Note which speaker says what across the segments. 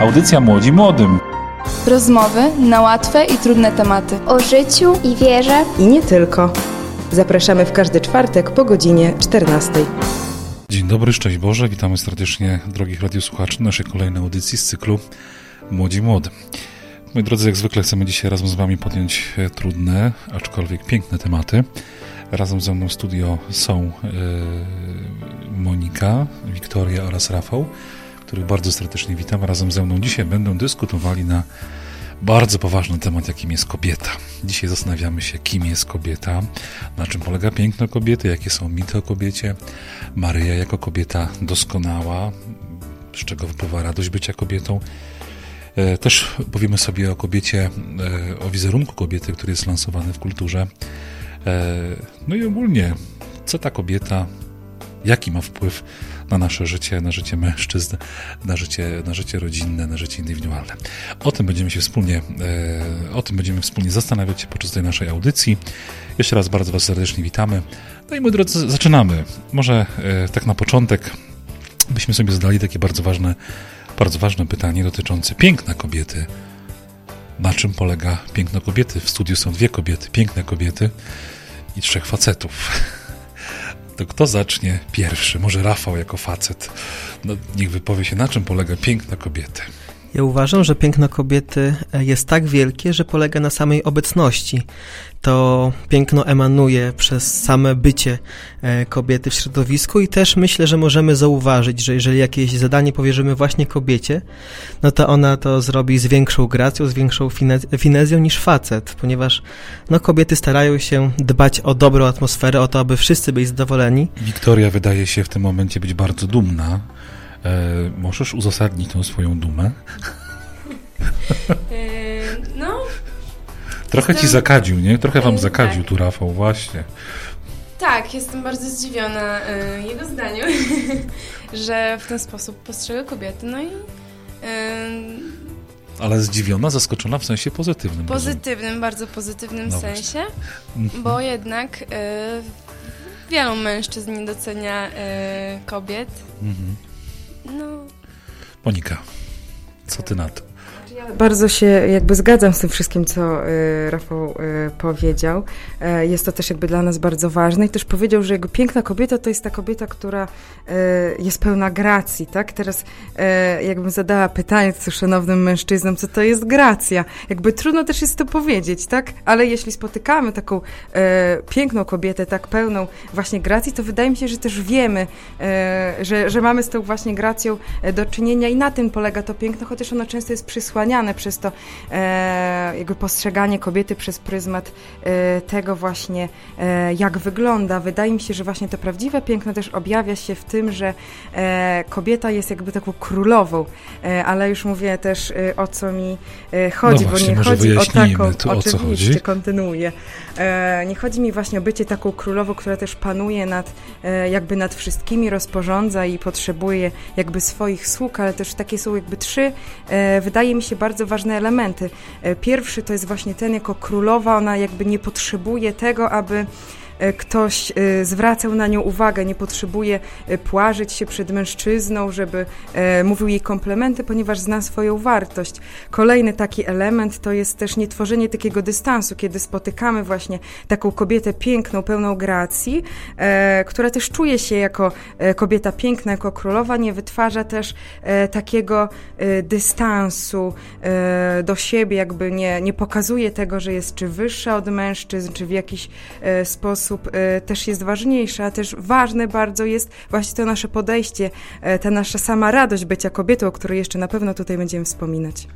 Speaker 1: Audycja Młodzi Młodym.
Speaker 2: Rozmowy na łatwe i trudne tematy.
Speaker 3: O życiu i wierze.
Speaker 4: I nie tylko. Zapraszamy w każdy czwartek po godzinie 14.
Speaker 1: Dzień dobry, szczęść Boże. Witamy serdecznie drogich radiosłuchaczy naszej kolejnej audycji z cyklu Młodzi Młodym. Moi drodzy, jak zwykle chcemy dzisiaj razem z Wami podjąć e, trudne, aczkolwiek piękne tematy. Razem ze mną w studio są yy, Monika, Wiktoria oraz Rafał, których bardzo serdecznie witam. Razem ze mną dzisiaj będą dyskutowali na bardzo poważny temat, jakim jest kobieta. Dzisiaj zastanawiamy się, kim jest kobieta, na czym polega piękno kobiety, jakie są mity o kobiecie, Maryja jako kobieta doskonała, z czego wypływa radość bycia kobietą. E, też powiemy sobie o kobiecie, e, o wizerunku kobiety, który jest lansowany w kulturze. E, no i ogólnie, co ta kobieta, jaki ma wpływ na nasze życie, na życie mężczyzn, na życie, na życie rodzinne, na życie indywidualne. O tym będziemy się wspólnie, o tym będziemy wspólnie zastanawiać się podczas tej naszej audycji. Jeszcze raz bardzo Was serdecznie witamy. No i moi drodzy, zaczynamy. Może tak na początek byśmy sobie zadali takie bardzo ważne bardzo ważne pytanie dotyczące piękna kobiety. Na czym polega piękno kobiety? W studiu są dwie kobiety, piękne kobiety i trzech facetów. To kto zacznie pierwszy? Może Rafał jako facet. No, niech wypowie się, na czym polega piękno kobiety.
Speaker 5: Ja uważam, że piękno kobiety jest tak wielkie, że polega na samej obecności. To piękno emanuje przez same bycie e, kobiety w środowisku i też myślę, że możemy zauważyć, że jeżeli jakieś zadanie powierzymy właśnie kobiecie, no to ona to zrobi z większą gracją, z większą finezją niż facet, ponieważ no, kobiety starają się dbać o dobrą atmosferę, o to, aby wszyscy byli zadowoleni.
Speaker 1: Wiktoria wydaje się w tym momencie być bardzo dumna E, możesz uzasadnić tą swoją dumę?
Speaker 6: E, no.
Speaker 1: Trochę jestem... ci zakadził, nie? Trochę wam e, zakadził tak. tu Rafał, właśnie.
Speaker 6: Tak, jestem bardzo zdziwiona y, jego zdaniem, że w ten sposób postrzega kobiety, no i... Y,
Speaker 1: ale zdziwiona, zaskoczona w sensie pozytywnym.
Speaker 6: Pozytywnym, rozumiem. bardzo pozytywnym no sensie, mhm. bo jednak y, wielu mężczyzn nie docenia kobiet. Mhm.
Speaker 1: No. Monika, co ty na to?
Speaker 4: Bardzo się jakby zgadzam z tym wszystkim, co y, Rafał y, powiedział. Y, jest to też jakby dla nas bardzo ważne i też powiedział, że jego piękna kobieta to jest ta kobieta, która jest pełna gracji, tak? Teraz jakbym zadała pytanie co szanownym mężczyznom, co to jest gracja? Jakby trudno też jest to powiedzieć, tak? Ale jeśli spotykamy taką piękną kobietę, tak pełną właśnie gracji, to wydaje mi się, że też wiemy, że, że mamy z tą właśnie gracją do czynienia i na tym polega to piękno, chociaż ono często jest przysłane przez to e, jakby postrzeganie kobiety przez pryzmat e, tego właśnie, e, jak wygląda. Wydaje mi się, że właśnie to prawdziwe piękno też objawia się w tym, że kobieta jest jakby taką królową, ale już mówię też o co mi chodzi,
Speaker 1: no właśnie,
Speaker 4: bo nie chodzi o taką,
Speaker 1: to, o oczywiście, chodzi?
Speaker 4: kontynuuję. nie chodzi mi właśnie o bycie taką królową, która też panuje nad, jakby nad wszystkimi, rozporządza i potrzebuje jakby swoich sług, ale też takie są jakby trzy, wydaje mi się, bardzo ważne elementy. E, pierwszy to jest właśnie ten jako królowa, ona jakby nie potrzebuje tego, aby ktoś e, zwracał na nią uwagę, nie potrzebuje e, płażyć się przed mężczyzną, żeby mówił jej komplementy, ponieważ zna swoją wartość. Kolejny taki element to jest też nietworzenie takiego dystansu, kiedy spotykamy właśnie taką kobietę piękną, pełną gracji, która też czuje się jako kobieta piękna, jako królowa, nie wytwarza też takiego dystansu do siebie, jakby nie, nie pokazuje tego, że jest czy wyższa od mężczyzn, czy w jakiś sposób sposób e, też jest ważniejsze, a też ważne bardzo jest właśnie to nasze podejście, e, ta nasza sama radość bycia kobietą, o której jeszcze na pewno tutaj będziemy wspominać.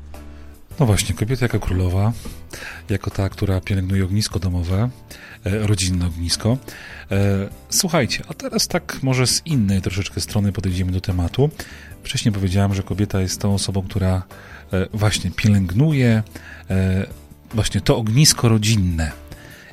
Speaker 1: No właśnie, kobieta jako królowa, jako ta, która pielęgnuje ognisko domowe, e, rodzinne ognisko. Słuchajcie, a teraz tak może z innej troszeczkę strony podejdziemy do tematu. Wcześniej powiedziałem, że kobieta jest tą osobą, która właśnie pielęgnuje właśnie to ognisko rodzinne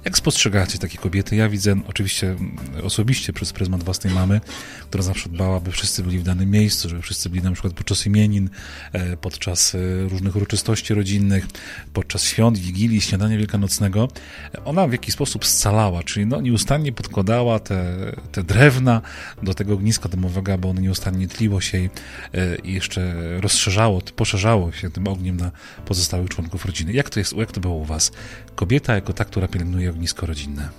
Speaker 1: Jak spostrzegacie takie kobiety? Ja widzę oczywiście osobiście przez pryzmat własnej mamy, która zawsze dbała, aby wszyscy byli w danym miejscu, żeby wszyscy byli na przykład podczas imienin, e, podczas e, różnych uroczystości rodzinnych, podczas świąt, wigilii, śniadania wielkanocnego. Ona w jakiś sposób scalała, czyli no, nieustannie podkładała te, te drewna do tego ogniska domowego, aby ono nieustannie tliło się i, e, i jeszcze rozszerzało, poszerzało się tym ogniem na pozostałych członków rodziny. Jak to jest, jak to było u was? Kobieta jako ta, która pielęgnuje ognisko rodzinne.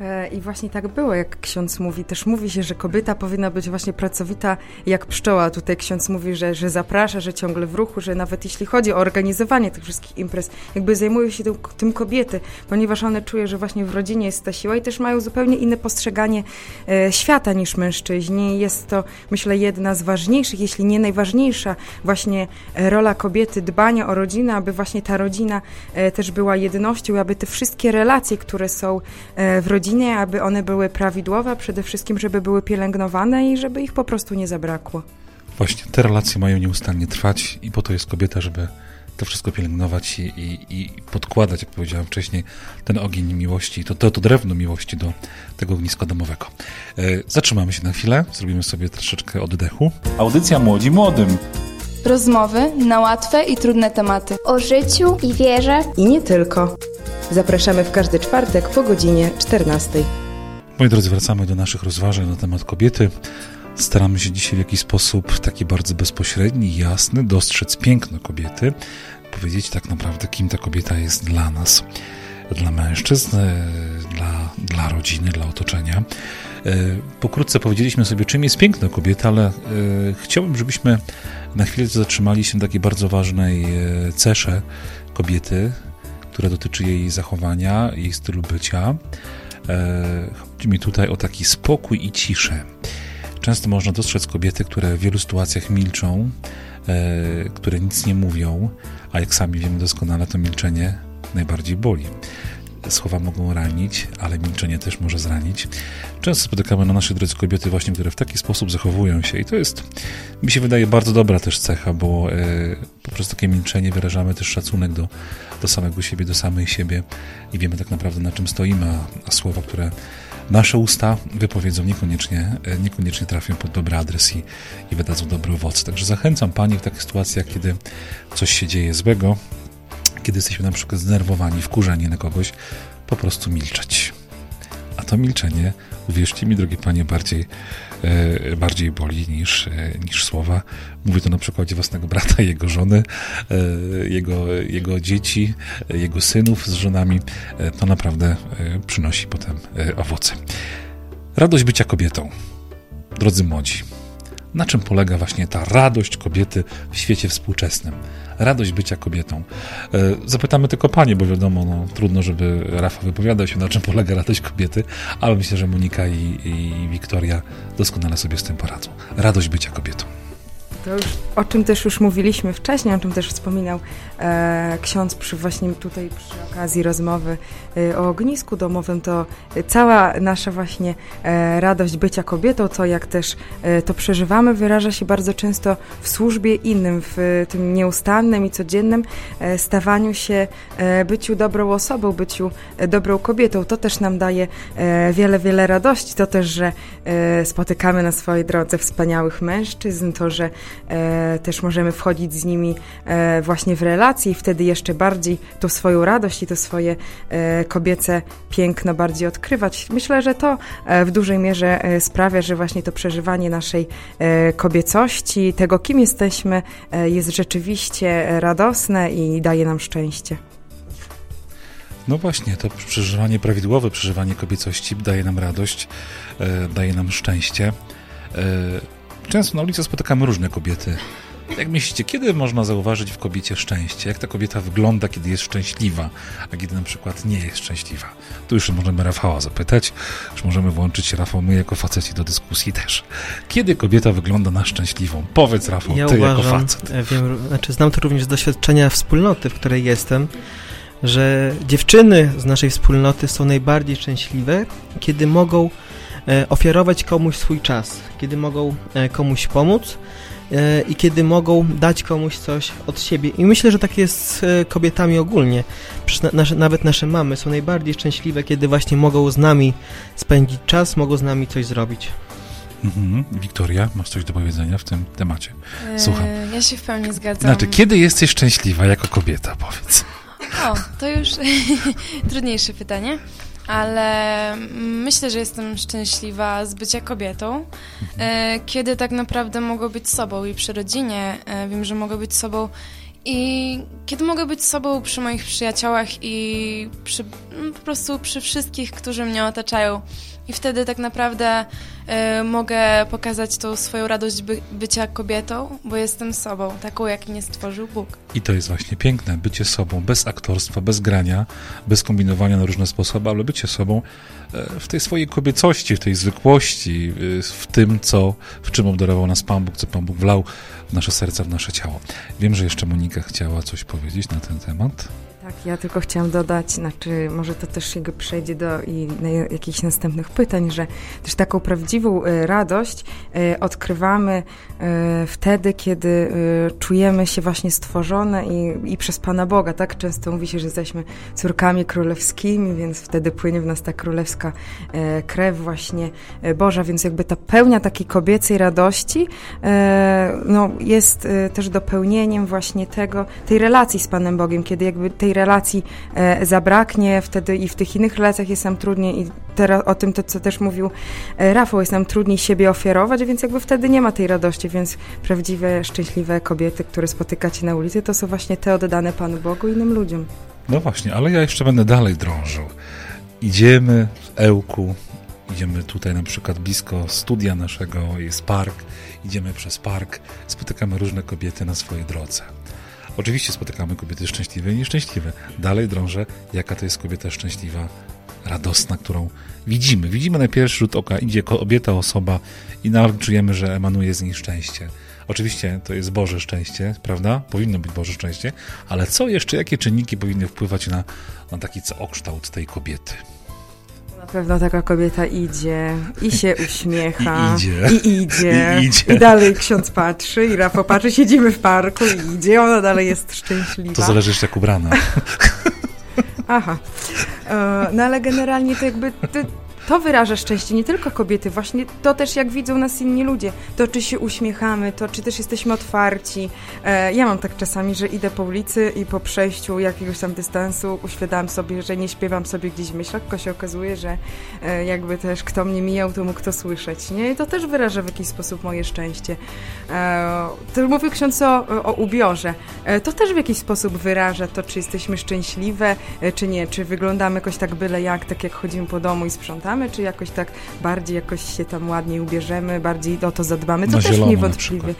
Speaker 4: E, I właśnie tak było, jak ksiądz mówi. Też mówi się, że kobieta powinna być właśnie pracowita jak pszczoła. Tutaj ksiądz mówi, że, że zaprasza, że ciągle w ruchu, że nawet jeśli chodzi o organizowanie tych wszystkich imprez, jakby zajmują się tym, tym kobiety, ponieważ one czują, że właśnie w rodzinie jest ta siła i też mają zupełnie inne postrzeganie e, świata niż mężczyźni. Jest to, myślę, jedna z ważniejszych, jeśli nie najważniejsza, właśnie rola kobiety, dbania o rodzinę, aby właśnie ta rodzina e, też była jednością, aby te wszystkie relacje, które są e, w rodzinie, rodzinie, aby one były prawidłowe, przede wszystkim, żeby były pielęgnowane i żeby ich po prostu nie zabrakło.
Speaker 1: Właśnie, te relacje mają nieustannie trwać i po to jest kobieta, żeby to wszystko pielęgnować i, i, i podkładać, jak powiedziałem wcześniej, ten ogień miłości, to, to, to drewno miłości do tego ogniska domowego. E, zatrzymamy się na chwilę, zrobimy sobie troszeczkę oddechu. Audycja Młodzi Młodym.
Speaker 2: Rozmowy na łatwe i trudne tematy.
Speaker 3: O życiu i wierze.
Speaker 4: I nie tylko. Zapraszamy w każdy czwartek po godzinie 14.
Speaker 1: Moi drodzy, wracamy do naszych rozważań na temat kobiety. Staramy się dzisiaj w jakiś sposób taki bardzo bezpośredni, jasny dostrzec piękno kobiety, powiedzieć tak naprawdę, kim ta kobieta jest dla nas, dla mężczyzn, dla, dla rodziny, dla otoczenia. E, pokrótce powiedzieliśmy sobie, czym jest piękno kobiety, ale e, chciałbym, żebyśmy na chwilę zatrzymali się na takiej bardzo ważnej e, cesze kobiety, która dotyczy jej zachowania, jej stylu bycia. E, chodzi mi tutaj o taki spokój i ciszę. Często można dostrzec kobiety, które w wielu sytuacjach milczą, e, które nic nie mówią, a jak sami wiemy doskonale, to milczenie najbardziej boli. Słowa mogą ranić, ale milczenie też może zranić. Często spotykamy na naszej drodze kobiety właśnie, które w taki sposób zachowują się i to jest, mi się wydaje, bardzo dobra też cecha, bo e, poprzez takie milczenie wyrażamy też szacunek do, do samego siebie, do samej siebie i wiemy tak naprawdę na czym stoimy, a, a słowa, które nasze usta wypowiedzą niekoniecznie, e, niekoniecznie trafią pod dobry adres i, i wydadzą dobry owoc. Także zachęcam Panie w takich sytuacjach, kiedy coś się dzieje złego, kiedy jesteśmy na przykład zdenerwowani, wkurzeni na kogoś, po prostu milczeć. A to milczenie, uwierzcie mi, drogie panie, bardziej, e, bardziej boli niż, e, niż słowa. Mówię to na przykładzie własnego brata, jego żony, e, jego, jego dzieci, e, jego synów z żonami. E, to naprawdę e, przynosi potem owoce. Radość bycia kobietą. Drodzy młodzi, na czym polega właśnie ta radość kobiety w świecie współczesnym? Radość bycia kobietą. E, zapytamy tylko panie, bo wiadomo, no, trudno, żeby Rafa wypowiadał się, na czym polega radość kobiety, ale myślę, że Monika i, i Wiktoria doskonale sobie z tym poradzą. Radość bycia kobietą.
Speaker 4: To już, o czym też już mówiliśmy wcześniej, o czym też wspominał e, ksiądz przy właśnie tutaj przy okazji rozmowy e, o ognisku domowym, to cała nasza właśnie e, radość bycia kobietą, to jak też e, to przeżywamy, wyraża się bardzo często w służbie innym, w tym nieustannym i codziennym e, stawaniu się, e, byciu dobrą osobą, byciu dobrą kobietą. To też nam daje wiele, wiele radości. To też, że spotykamy na swojej drodze wspaniałych mężczyzn, to, że też możemy wchodzić z nimi e, właśnie w relacje i wtedy jeszcze bardziej tą swoją radość i to swoje e, kobiece piękno bardziej odkrywać. Myślę, że to e, w dużej mierze e, sprawia, że właśnie to przeżywanie naszej e, kobiecości, tego kim jesteśmy, jest rzeczywiście radosne i daje nam szczęście.
Speaker 1: No właśnie, to przeżywanie prawidłowe, przeżywanie kobiecości daje nam radość, daje nam szczęście. Często na ulicy spotykamy różne kobiety. Jak myślicie, kiedy można zauważyć w kobiecie szczęście? Jak ta kobieta wygląda, kiedy jest szczęśliwa, a kiedy na przykład nie jest szczęśliwa? Tu już możemy Rafała zapytać, już możemy włączyć Rafał, my jako faceci do dyskusji też. Kiedy kobieta wygląda na szczęśliwą? Powiedz Rafał,
Speaker 5: ja
Speaker 1: ty
Speaker 5: uważam,
Speaker 1: jako facet.
Speaker 5: E, wiem, znaczy znam to również z doświadczenia wspólnoty, w której jestem, że dziewczyny z naszej wspólnoty są najbardziej szczęśliwe, kiedy mogą ofiarować komuś swój czas, kiedy mogą e, komuś pomóc, e, i kiedy mogą dać komuś coś od siebie. I myślę, że tak jest z e, kobietami ogólnie. Przecież nasze, nawet nasze mamy są najbardziej szczęśliwe, kiedy właśnie mogą z nami spędzić czas, mogą z nami coś zrobić.
Speaker 1: Mhm. Wiktoria, masz coś do powiedzenia w tym temacie? Słucham.
Speaker 6: E, ja się w pełni zgadzam.
Speaker 1: Znaczy, kiedy jesteś szczęśliwa jako kobieta, powiedz?
Speaker 6: O, to już trudniejsze pytanie, ale myślę, że jestem szczęśliwa z bycia kobietą, e, kiedy tak naprawdę mogę być sobą i przy rodzinie e, wiem, że mogę być sobą i kiedy mogę być sobą przy moich przyjaciołach i przy, no, po prostu przy wszystkich, którzy mnie otaczają. I wtedy tak naprawdę y, mogę pokazać tą swoją radość by, bycia kobietą, bo jestem sobą, taką jak mnie stworzył Bóg.
Speaker 1: I to jest właśnie piękne, bycie sobą, bez aktorstwa, bez grania, bez kombinowania na różne sposoby, ale bycie sobą w tej swojej kobiecości, w tej zwykłości, w tym, co, w czym obdarował nas Pan Bóg, co Pan Bóg wlał w nasze serca, w nasze ciało. Wiem, że jeszcze Monika chciała coś powiedzieć na ten temat.
Speaker 4: Tak, ja tylko chciałam dodać, znaczy może to też jego przejdzie do i na jakichś następnych pytań, że też taką prawdziwą y, radość y, odkrywamy y, wtedy, kiedy czujemy się właśnie stworzone i, i przez Pana Boga, tak? Często mówi się, że jesteśmy córkami królewskimi, więc wtedy płynie w nas ta królewska krew właśnie Boża, więc jakby ta pełnia takiej kobiecej radości no, jest też dopełnieniem właśnie tego, tej relacji z Panem Bogiem, kiedy jakby tej relacji e, zabraknie, wtedy i w tych innych relacjach jest nam trudniej i teraz o tym to, co też mówił e, Rafał, jest nam trudniej siebie ofiarować, więc jakby wtedy nie ma tej radości, więc prawdziwe, szczęśliwe kobiety, które spotykacie na ulicy, to są właśnie te oddane Panu Bogu i innym ludziom.
Speaker 1: No właśnie, ale ja jeszcze będę dalej drążył. Idziemy w Ełku, idziemy tutaj na przykład blisko studia naszego, jest park, idziemy przez park, spotykamy różne kobiety na swojej drodze. Oczywiście spotykamy kobiety szczęśliwe i nieszczęśliwe. Dalej drążę, jaka to jest kobieta szczęśliwa, radosna, którą widzimy. Widzimy na pierwszy rzut oka, idzie kobieta, osoba i nawet czujemy, że emanuje z niej szczęście. Oczywiście to jest Boże szczęście, prawda? Powinno być Boże szczęście, ale co jeszcze, jakie czynniki powinny wpływać na, na taki okształt tej kobiety?
Speaker 4: Pewno taka kobieta idzie i się uśmiecha.
Speaker 1: I idzie.
Speaker 4: I idzie.
Speaker 1: I, idzie.
Speaker 4: I dalej ksiądz patrzy i Rafał patrzy, siedzimy w parku i idzie, ona dalej jest szczęśliwa.
Speaker 1: To zależy jeszcze jak ubrana.
Speaker 4: Aha. E, no ale generalnie to jakby to wyraża szczęście, nie tylko kobiety, właśnie to też jak widzą nas inni ludzie, to czy się uśmiechamy, to czy też jesteśmy otwarci. E, ja mam tak czasami, że idę po ulicy i po przejściu jakiegoś tam dystansu uświadam sobie, że nie śpiewam sobie gdzieś w myślach, tylko się okazuje, że e, jakby też kto mnie mijał, to mógł to słyszeć, nie? I to też wyraża w jakiś sposób moje szczęście. E, to mówił ksiądz o, o ubiorze. E, to też w jakiś sposób wyraża to, czy jesteśmy szczęśliwe, e, czy nie, czy wyglądamy jakoś tak byle jak, tak jak chodzimy po domu i sprzątamy, czy jakoś tak bardziej jakoś się tam ładniej ubierzemy, bardziej o to zadbamy. To
Speaker 1: na
Speaker 4: też niewątpliwie.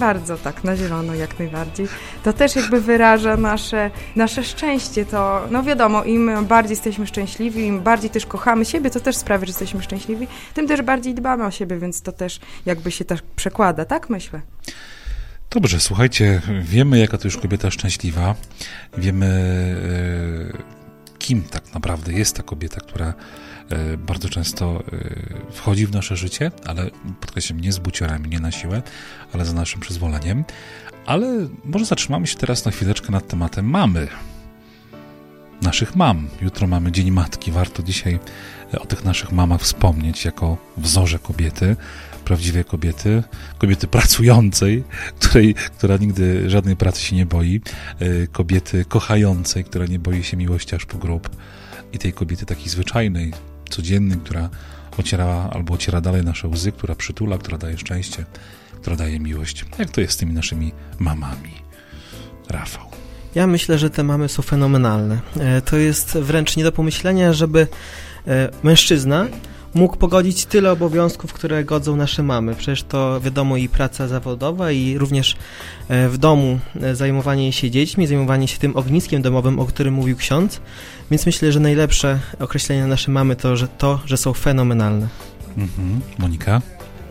Speaker 4: Bardzo tak, na zielono jak najbardziej. To też jakby wyraża nasze, nasze szczęście. To, no wiadomo, im bardziej jesteśmy szczęśliwi, im bardziej też kochamy siebie, to też sprawia, że jesteśmy szczęśliwi, tym też bardziej dbamy o siebie, więc to też jakby się tak przekłada, tak myślę.
Speaker 1: Dobrze, słuchajcie, wiemy, jaka to już kobieta szczęśliwa. Wiemy, e, kim tak naprawdę jest ta kobieta, która bardzo często e, wchodzi w nasze życie, ale podkreślam, nie z buciorami, nie na siłę, ale za naszym przyzwoleniem. Ale może zatrzymamy się teraz na chwileczkę nad tematem mamy. Naszych mam. Jutro mamy Dzień Matki. Warto dzisiaj o tych naszych mamach wspomnieć jako wzorze kobiety, prawdziwej kobiety, kobiety pracującej, której, która nigdy żadnej pracy się nie boi, e, kobiety kochającej, która nie boi się miłości aż po grób i tej kobiety takiej zwyczajnej, codziennym, która ociera albo ociera dalej nasze łzy, która przytula, która daje szczęście, która daje miłość. Jak to jest z tymi naszymi mamami? Rafał.
Speaker 5: Ja myślę, że te mamy są fenomenalne. E, to jest wręcz nie do pomyślenia, żeby e, mężczyzna mógł pogodzić tyle obowiązków, które godzą nasze mamy. Przecież to wiadomo i praca zawodowa i również e, w domu zajmowanie się dziećmi, zajmowanie się tym ogniskiem domowym, o którym mówił ksiądz. Więc myślę, że najlepsze określenie nasze mamy to, że to, że są fenomenalne.
Speaker 1: Mhm. Monika?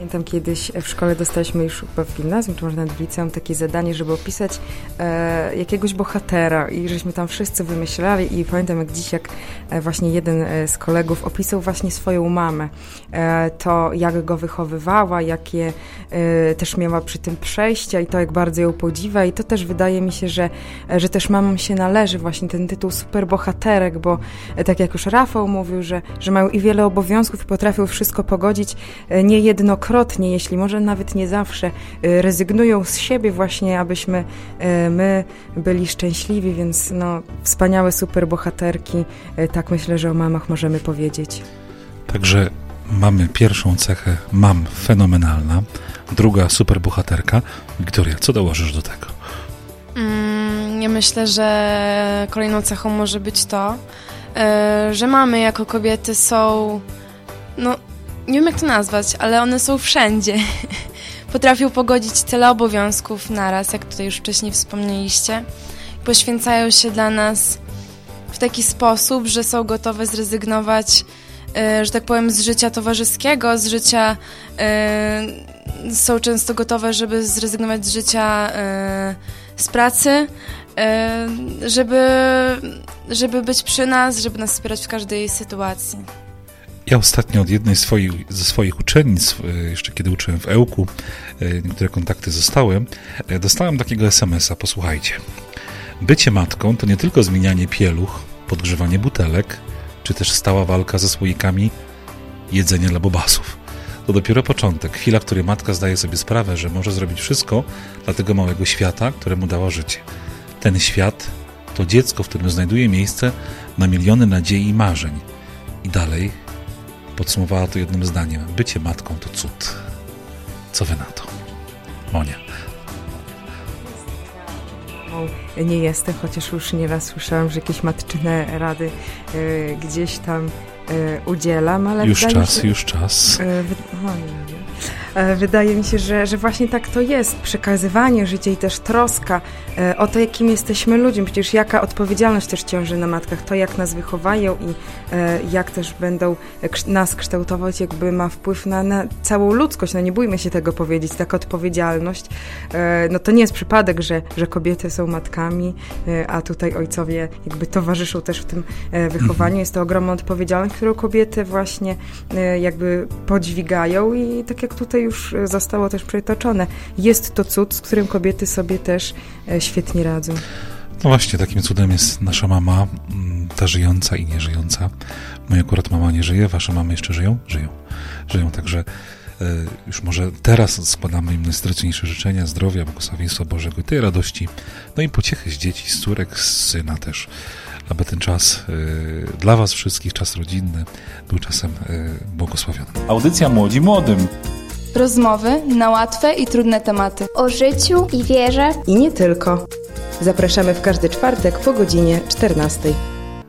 Speaker 4: Pamiętam kiedyś w szkole dostaliśmy już w gimnazjum, czy może nawet w liceum takie zadanie, żeby opisać e, jakiegoś bohatera i żeśmy tam wszyscy wymyślali i pamiętam jak dziś, jak e, właśnie jeden e, z kolegów opisał właśnie swoją mamę, e, to jak go wychowywała, jakie e, też miała przy tym przejścia i to jak bardzo ją podziwa i to też wydaje mi się, że, że też mamom się należy właśnie ten tytuł superbohaterek, bo e, tak jak już Rafał mówił, że, że mają i wiele obowiązków i potrafią wszystko pogodzić e, niejednokrotnie, jeśli może nawet nie zawsze, e, rezygnują z siebie właśnie, abyśmy e, my byli szczęśliwi, więc no, wspaniałe superbohaterki, e, tak myślę, że o mamach możemy powiedzieć.
Speaker 1: Także mamy pierwszą cechę mam fenomenalna, druga superbohaterka. Wiktoria, co dołożysz do tego?
Speaker 6: Mm, ja myślę, że kolejną cechą może być to, że mamy jako kobiety są, no nie wiem jak to nazwać, ale one są wszędzie. Potrafią pogodzić tyle obowiązków naraz, jak tutaj już wcześniej wspomnieliście. Poświęcają się dla nas w taki sposób, że są gotowe zrezygnować, e, że tak powiem, z życia towarzyskiego, z życia. e, są często gotowe, żeby zrezygnować z życia e, z pracy, żeby, żeby być przy nas, żeby nas wspierać w każdej sytuacji.
Speaker 1: Ja ostatnio od jednej ze swoich uczennic, e, jeszcze kiedy uczyłem w Ełku, e, niektóre kontakty zostały, e, dostałem takiego SMS-a, posłuchajcie. Bycie matką to nie tylko zmienianie pieluch, podgrzewanie butelek, czy też stała walka ze słoikami jedzenia dla bobasów. To dopiero początek, chwila, w której matka zdaje sobie sprawę, że może zrobić wszystko dla tego małego świata, któremu dała życie. Ten świat to dziecko, w którym znajduje miejsce na miliony nadziei i marzeń. I dalej podsumowała to jednym zdaniem. Bycie matką to cud. Co wy na to? Monia.
Speaker 4: Nie jestem, chociaż już nieraz słyszałam, że jakieś matczyne rady e, gdzieś tam e, udzielam, ale
Speaker 1: Już czas,
Speaker 4: się,
Speaker 1: już czas.
Speaker 4: E, wy- o, nie, nie. E, Wydaje mi się, że, że właśnie tak to jest. Przekazywanie życia i też troska e, o to, jakim jesteśmy ludźmi. Przecież jaka odpowiedzialność też ciąży na matkach. To, jak nas wychowają i e, jak też będą nas kształtować, jakby ma wpływ na, na całą ludzkość. No nie bójmy się tego powiedzieć. Taka odpowiedzialność. No to nie jest przypadek, że, że kobiety są matkami, a tutaj ojcowie jakby towarzyszą też w tym wychowaniu. Jest to ogromna odpowiedzialność, którą kobiety właśnie jakby podźwigają i tak jak tutaj już e, zostało też przytoczone, jest to cud, z którym kobiety sobie też e, świetnie radzą.
Speaker 1: No właśnie, takim cudem jest nasza mama, mm, ta żyjąca i nieżyjąca. Moja akurat mama nie żyje, wasze mamy jeszcze żyją? Żyją. Żyją, także e, już może teraz składamy im najserdeczniejsze życzenia zdrowia, błogosławieństwa Bożego i tej radości, no i pociechy z dzieci, z córek, z syna też, aby ten czas e, dla was wszystkich, czas rodzinny, był czasem e, błogosławiony. Audycja Młodzi Młodym.
Speaker 2: Rozmowy na łatwe i trudne tematy.
Speaker 3: O życiu i wierze.
Speaker 4: I nie tylko. Zapraszamy w każdy czwartek po godzinie 14.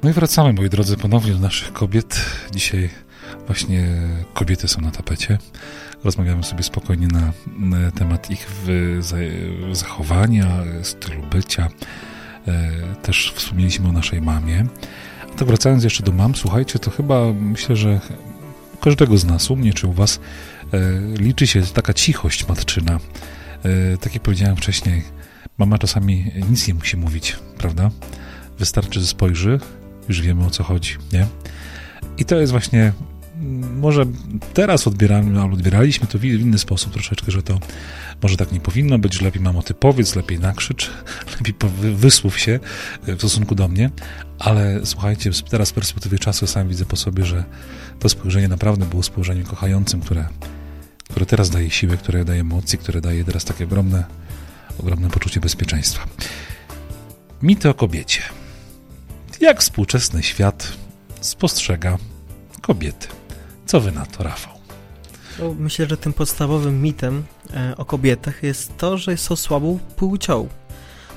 Speaker 1: No i wracamy, moi drodzy, ponownie do naszych kobiet. Dzisiaj właśnie kobiety są na tapecie. Rozmawiamy sobie spokojnie na, na temat ich zachowania, stylu bycia. E, Też wspomnieliśmy o naszej mamie. A tak wracając jeszcze do mam, słuchajcie, to chyba myślę, że każdego z nas, u mnie czy u was, e, liczy się taka cichość matczyna. E, Tak jak powiedziałem wcześniej, mama czasami nic nie musi mówić, prawda? Wystarczy, że spojrzy, już wiemy o co chodzi, nie? I to jest właśnie, może teraz odbieramy, albo odbieraliśmy to w inny sposób troszeczkę, że to może tak nie powinno być, lepiej mamo ty powiedz, lepiej nakrzycz, lepiej wysłów się e, w stosunku do mnie, ale słuchajcie, teraz z perspektywy czasu sam widzę po sobie, że to spojrzenie naprawdę było spojrzeniem kochającym, które, które teraz daje siłę, które daje emocje, które daje teraz takie ogromne, ogromne poczucie bezpieczeństwa. Mity o kobiecie. Jak współczesny świat spostrzega kobiety? Co wy na to, Rafał?
Speaker 5: No, myślę, że tym podstawowym mitem e, o kobietach jest to, że są słabą płcią.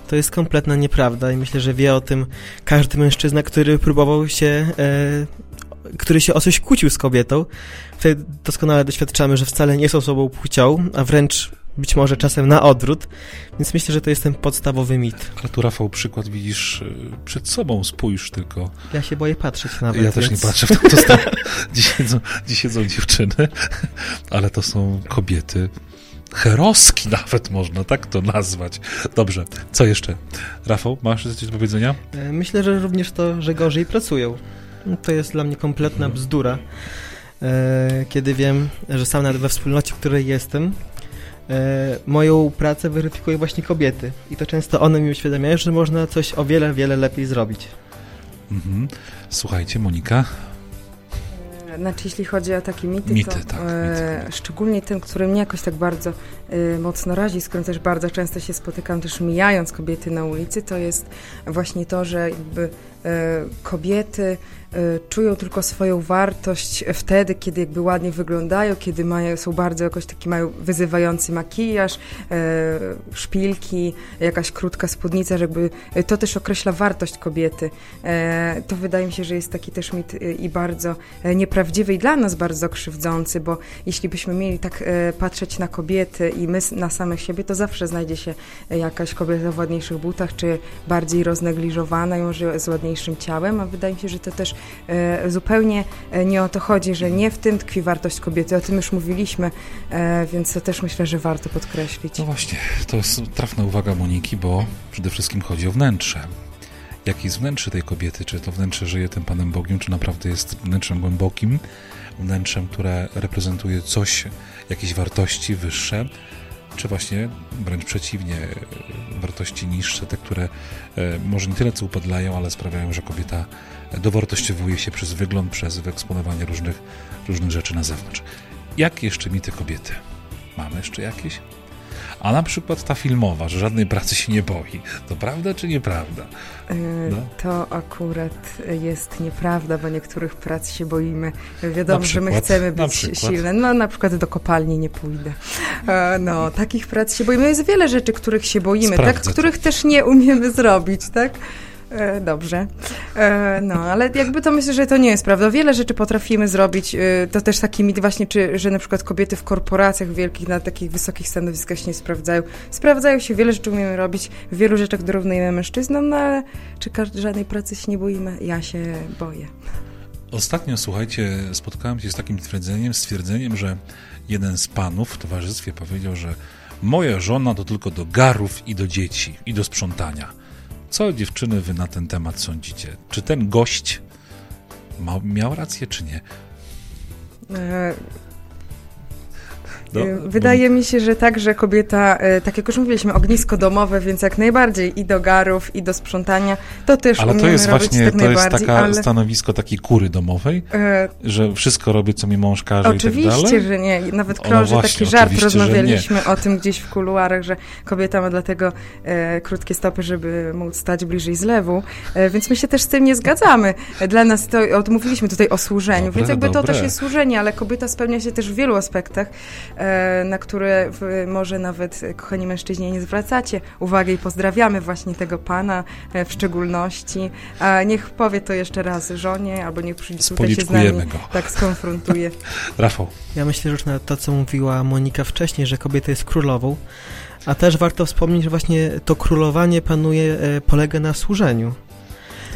Speaker 5: To jest kompletna nieprawda i myślę, że wie o tym każdy mężczyzna, który próbował się, e, który się o coś kłócił z kobietą. Wtedy doskonale doświadczamy, że wcale nie są słabą płcią, a wręcz być może czasem na odwrót, więc myślę, że to jest ten podstawowy mit.
Speaker 1: Ale tu, Rafał, przykład widzisz y, przed sobą, spójrz tylko.
Speaker 5: Ja się boję patrzeć nawet.
Speaker 1: Ja też
Speaker 5: więc...
Speaker 1: nie patrzę w tą stronę. Gdzie siedzą, gdzie siedzą dziewczyny, ale to są kobiety heroski nawet można tak to nazwać. Dobrze, co jeszcze? Rafał, masz coś do powiedzenia?
Speaker 5: E, Myślę, że również to, że gorzej pracują. To jest dla mnie kompletna bzdura. E, Kiedy wiem, że sam nawet we wspólnocie, w której jestem, moją pracę weryfikują właśnie kobiety. I to często one mi uświadamiają, że można coś o wiele, wiele lepiej zrobić.
Speaker 1: Mhm. Słuchajcie, Monika,
Speaker 4: Znaczy, jeśli chodzi o takie mity,
Speaker 1: Mity,
Speaker 4: to
Speaker 1: tak,
Speaker 4: e, szczególnie ten, który mnie jakoś tak bardzo e, mocno razi, z którym też bardzo często się spotykam, też mijając kobiety na ulicy, to jest właśnie to, że jakby e, kobiety e, czują tylko swoją wartość wtedy, kiedy jakby ładnie wyglądają, kiedy mają, są bardzo jakoś taki mają wyzywający makijaż, e, szpilki, jakaś krótka spódnica, że jakby e, to też określa wartość kobiety. To wydaje mi się, że jest taki też mit i bardzo e, nieprawdziwy i dla nas bardzo krzywdzący, bo jeśli byśmy mieli tak e, patrzeć na kobiety i my na samych siebie, to zawsze znajdzie się e, jakaś kobieta w ładniejszych butach, czy bardziej roznegliżowana, ją z ładniejszym ciałem, a wydaje mi się, że to też e, zupełnie nie o to chodzi, że nie w tym tkwi wartość kobiety, o tym już mówiliśmy, więc to też myślę, że warto podkreślić.
Speaker 1: no właśnie, to jest trafna uwaga Moniki, bo przede wszystkim chodzi o wnętrze. Jakie jest wnętrze tej kobiety? Czy to wnętrze żyje tym Panem Bogiem, czy naprawdę jest wnętrzem głębokim, wnętrzem, które reprezentuje coś, jakieś wartości wyższe, czy właśnie wręcz przeciwnie, wartości niższe, te, które e, może nie tyle co upadlają, ale sprawiają, że kobieta dowartościowuje się przez wygląd, przez wyeksponowanie różnych, różnych rzeczy na zewnątrz. Jak jeszcze mity kobiety? Mamy jeszcze jakieś? A na przykład ta filmowa, że żadnej pracy się nie boi. To prawda czy nieprawda?
Speaker 4: E,
Speaker 1: No.
Speaker 4: To akurat jest nieprawda, bo niektórych prac się boimy. Wiadomo,
Speaker 1: Na
Speaker 4: że my
Speaker 1: przykład?
Speaker 4: chcemy być
Speaker 1: przykład?
Speaker 4: silne. No na przykład do kopalni nie pójdę. E, No, takich prac się boimy. Jest wiele rzeczy, których się boimy,
Speaker 1: Sprawdzę
Speaker 4: tak?
Speaker 1: to.
Speaker 4: Których też nie umiemy zrobić, tak? E, Dobrze. E, No, ale jakby to myślę, że to nie jest prawda. Wiele rzeczy potrafimy zrobić. E, To też taki mit właśnie, czy, że na przykład kobiety w korporacjach wielkich, na takich wysokich stanowiskach się nie sprawdzają. Sprawdzają się, wiele rzeczy umiemy robić, w wielu rzeczach dorównujemy mężczyznom, no ale czy żadnej pracy się nie boimy? Ja się boję.
Speaker 1: Ostatnio, słuchajcie, spotkałem się z takim twierdzeniem, stwierdzeniem, że jeden z panów w towarzystwie powiedział, że moja żona to tylko do garów i do dzieci i do sprzątania. Co dziewczyny wy na ten temat sądzicie? Czy ten gość ma, miał rację, czy nie? No,
Speaker 4: E, Wydaje mi się, że tak, że kobieta, e, tak jak już mówiliśmy, ognisko domowe, więc jak najbardziej i do garów, i do sprzątania, to też
Speaker 1: Ale to jest właśnie
Speaker 4: tak
Speaker 1: to jest taka
Speaker 4: ale
Speaker 1: stanowisko takiej kury domowej,
Speaker 4: e,
Speaker 1: że wszystko robię, co mi mąż każe i tak
Speaker 4: oczywiście,
Speaker 1: dalej.
Speaker 4: że nie. Nawet
Speaker 1: No
Speaker 4: krąży
Speaker 1: właśnie,
Speaker 4: taki żart,
Speaker 1: oczywiście,
Speaker 4: rozmawialiśmy o tym gdzieś w kuluarach, że kobieta ma dlatego e, krótkie stopy, żeby móc stać bliżej zlewu, e, więc my się też z tym nie zgadzamy. Dla nas to, o, mówiliśmy tutaj o służeniu,
Speaker 1: Dobre,
Speaker 4: więc jakby to
Speaker 1: dobre.
Speaker 4: też jest służenie, ale kobieta spełnia się też w wielu aspektach, na które może nawet, e, kochani mężczyźni, nie zwracacie uwagi i pozdrawiamy właśnie tego pana e, w szczególności. A niech powie to jeszcze raz żonie, albo niech przyjdzie tutaj się z nami
Speaker 1: go.
Speaker 4: tak skonfrontuje.
Speaker 1: Rafał,
Speaker 5: Ja myślę, że już na to, co mówiła Monika wcześniej, że kobieta jest królową, a też warto wspomnieć, że właśnie to królowanie panuje, e, polega na służeniu.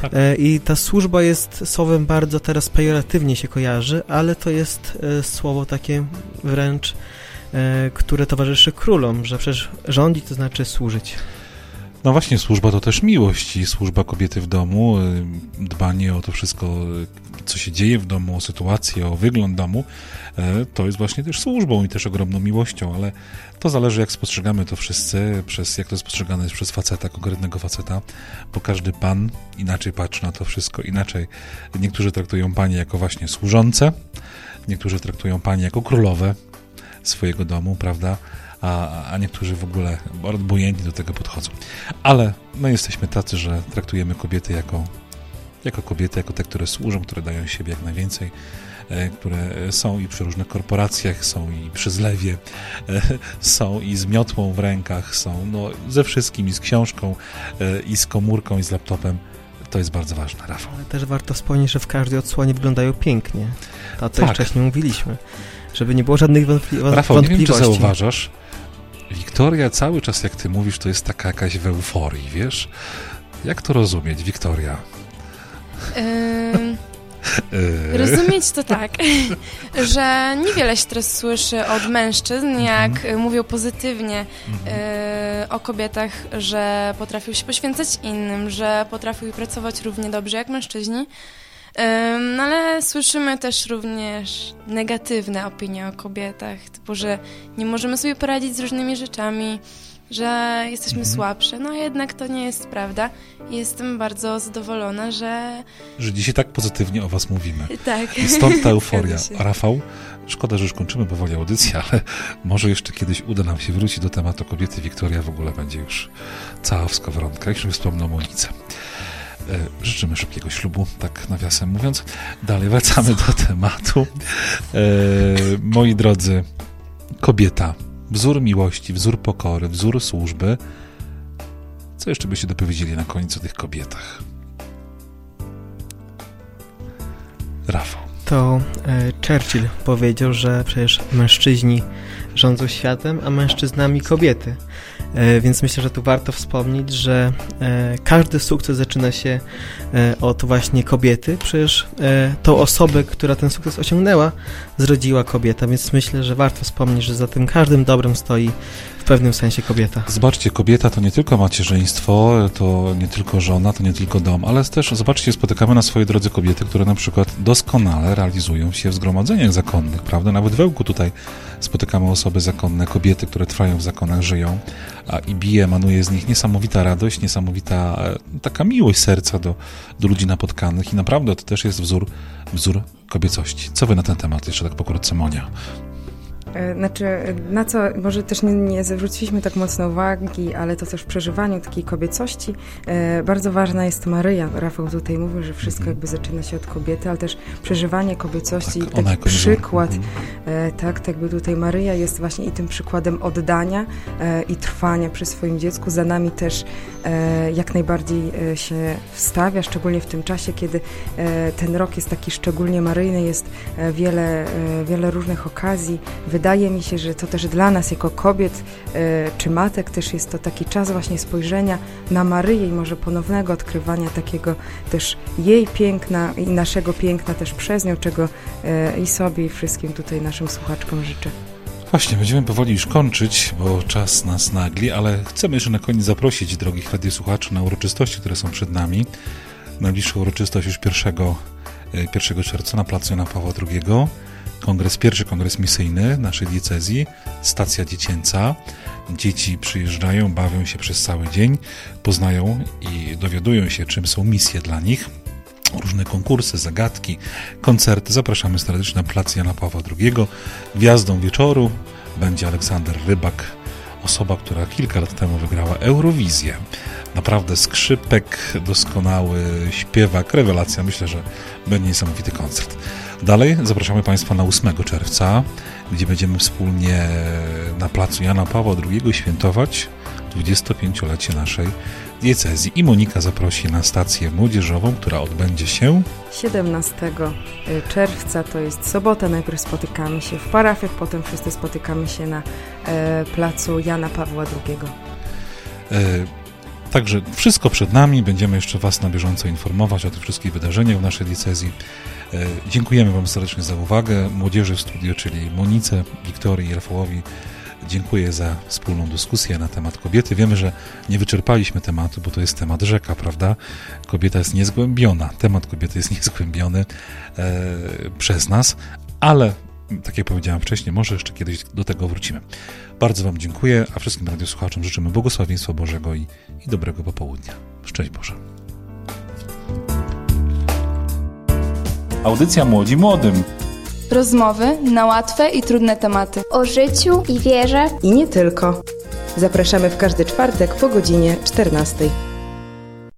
Speaker 1: Tak.
Speaker 5: E, I ta służba jest słowem bardzo teraz pejoratywnie się kojarzy, ale to jest e, słowo takie wręcz, e, które towarzyszy królom, że przecież rządzić to znaczy służyć.
Speaker 1: No właśnie, służba to też miłość i służba kobiety w domu, y, dbanie o to wszystko, co się dzieje w domu, o sytuację, o wygląd domu, y, to jest właśnie też służbą i też ogromną miłością, ale to zależy jak spostrzegamy to wszyscy, przez, jak to jest postrzegane jest przez faceta, konkretnego faceta, bo każdy pan inaczej patrzy na to wszystko, inaczej. Niektórzy traktują panie jako właśnie służące, niektórzy traktują panie jako królowe swojego domu, prawda? A, a niektórzy w ogóle obojętnie do tego podchodzą. Ale my jesteśmy tacy, że traktujemy kobiety jako, jako kobiety, jako te, które służą, które dają siebie jak najwięcej, e, które są i przy różnych korporacjach, są i przy zlewie, e, są i z miotłą w rękach, są no, ze wszystkim, i z książką, e, i z komórką, i z laptopem. To jest bardzo ważne, Rafał.
Speaker 5: Ale też warto wspomnieć, że w każdej odsłonie wyglądają pięknie. To, co
Speaker 1: Tak.
Speaker 5: już wcześniej mówiliśmy. Żeby nie było żadnych wątpli-
Speaker 1: Rafał, nie wiem, czy
Speaker 5: wątpliwości.
Speaker 1: zauważasz, Wiktoria cały czas, jak ty mówisz, to jest taka jakaś w euforii, wiesz? Jak to rozumieć, Wiktoria? Yy,
Speaker 6: rozumieć to tak, że niewiele się teraz słyszy od mężczyzn, jak y, mówią pozytywnie y, o kobietach, że potrafią się poświęcać innym, że potrafią pracować równie dobrze jak mężczyźni. No ale słyszymy też również negatywne opinie o kobietach, typu, że nie możemy sobie poradzić z różnymi rzeczami, że jesteśmy słabsze. No jednak to nie jest prawda. Jestem bardzo zadowolona, że
Speaker 1: że dzisiaj tak pozytywnie o was mówimy.
Speaker 6: tak.
Speaker 1: I stąd ta euforia. Rafał, szkoda, że już kończymy powoli audycję, ale może jeszcze kiedyś uda nam się wrócić do tematu kobiety. Wiktoria w ogóle będzie już cała w skowronkach. Już wspomnę o Monice. E, Życzymy szybkiego ślubu, tak nawiasem mówiąc. Dalej wracamy do tematu. E, moi drodzy, kobieta, wzór miłości, wzór pokory, wzór służby. Co jeszcze byście dopowiedzieli na o tych kobietach? Rafał.
Speaker 5: To e, Churchill powiedział, że przecież mężczyźni rządzą światem, a mężczyznami kobiety. E, Więc myślę, że tu warto wspomnieć, że e, każdy sukces zaczyna się e, od właśnie kobiety. Przecież tą osobę, która ten sukces osiągnęła, zrodziła kobieta, więc myślę, że warto wspomnieć, że za tym każdym dobrem stoi w pewnym sensie kobieta.
Speaker 1: Zobaczcie, kobieta to nie tylko macierzyństwo, to nie tylko żona, to nie tylko dom, ale też, zobaczcie, spotykamy na swojej drodze kobiety, które na przykład doskonale realizują się w zgromadzeniach zakonnych, prawda? Nawet w Ełku tutaj spotykamy osoby zakonne, kobiety, które trwają w zakonach, żyją, i bije, emanuje z nich niesamowita radość, niesamowita e, taka miłość serca do, do ludzi napotkanych i naprawdę to też jest wzór, wzór kobiecości. Co wy na ten temat jeszcze tak pokrótce, Monia?
Speaker 4: E, Znaczy, na co może też nie, nie zwróciliśmy tak mocno uwagi, ale to też w przeżywaniu takiej kobiecości e, bardzo ważna jest Maryja. Rafał tutaj mówił, że wszystko jakby zaczyna się od kobiety, ale też przeżywanie kobiecości.
Speaker 1: Tak,
Speaker 4: taki przykład,
Speaker 1: Mhm.
Speaker 4: e, tak, tak jakby tutaj Maryja jest właśnie i tym przykładem oddania e, i trwania przy swoim dziecku. Za nami też jak najbardziej się wstawia, szczególnie w tym czasie, kiedy ten rok jest taki szczególnie maryjny, jest wiele, wiele różnych okazji. Wydaje mi się, że to też dla nas jako kobiet e, czy matek też jest to taki czas właśnie spojrzenia na Maryję i może ponownego odkrywania takiego też jej piękna i naszego piękna też przez nią, czego e, i sobie i wszystkim tutaj naszym słuchaczkom życzę.
Speaker 1: Właśnie, będziemy powoli już kończyć, bo czas nas nagli, ale chcemy jeszcze na koniec zaprosić drogich radiosłuchaczy na uroczystości, które są przed nami. Najbliższa uroczystość już 1, e, 1 czerwca na placu Jana Pawła II. Kongres, pierwszy kongres misyjny naszej diecezji, stacja dziecięca. Dzieci przyjeżdżają, bawią się przez cały dzień, poznają i dowiadują się, czym są misje dla nich różne konkursy, zagadki, koncerty. Zapraszamy serdecznie na plac Jana Pawła II. Gwiazdą wieczoru będzie Aleksander Rybak, osoba, która kilka lat temu wygrała Eurowizję. Naprawdę skrzypek, doskonały śpiewak, rewelacja. Myślę, że będzie niesamowity koncert. Dalej zapraszamy Państwa na 8 czerwca, gdzie będziemy wspólnie na placu Jana Pawła II świętować 25-lecie naszej diecezji. I Monika zaprosi na stację młodzieżową, która odbędzie się
Speaker 4: 17 czerwca to jest sobota. Najpierw spotykamy się w parafiach, potem wszyscy spotykamy się na e, placu Jana Pawła II.
Speaker 1: Także wszystko przed nami. Będziemy jeszcze Was na bieżąco informować o tych wszystkich wydarzeniach w naszej diecezji. E, Dziękujemy Wam serdecznie za uwagę. Młodzieży w studio, czyli Monice, Wiktorii i Rafałowi, dziękuję za wspólną dyskusję na temat kobiety. Wiemy, że nie wyczerpaliśmy tematu, bo to jest temat rzeka, prawda? Kobieta jest niezgłębiona. Temat kobiety jest niezgłębiony e, przez nas, ale tak jak powiedziałem wcześniej, może jeszcze kiedyś do tego wrócimy. Bardzo Wam dziękuję, a wszystkim radiosłuchaczom życzymy błogosławieństwa Bożego i, i dobrego popołudnia. Szczęść Boże. Audycja Młodzi Młodym.
Speaker 2: Rozmowy na łatwe i trudne tematy.
Speaker 3: O życiu i wierze.
Speaker 4: I nie tylko. Zapraszamy w każdy czwartek po godzinie 14.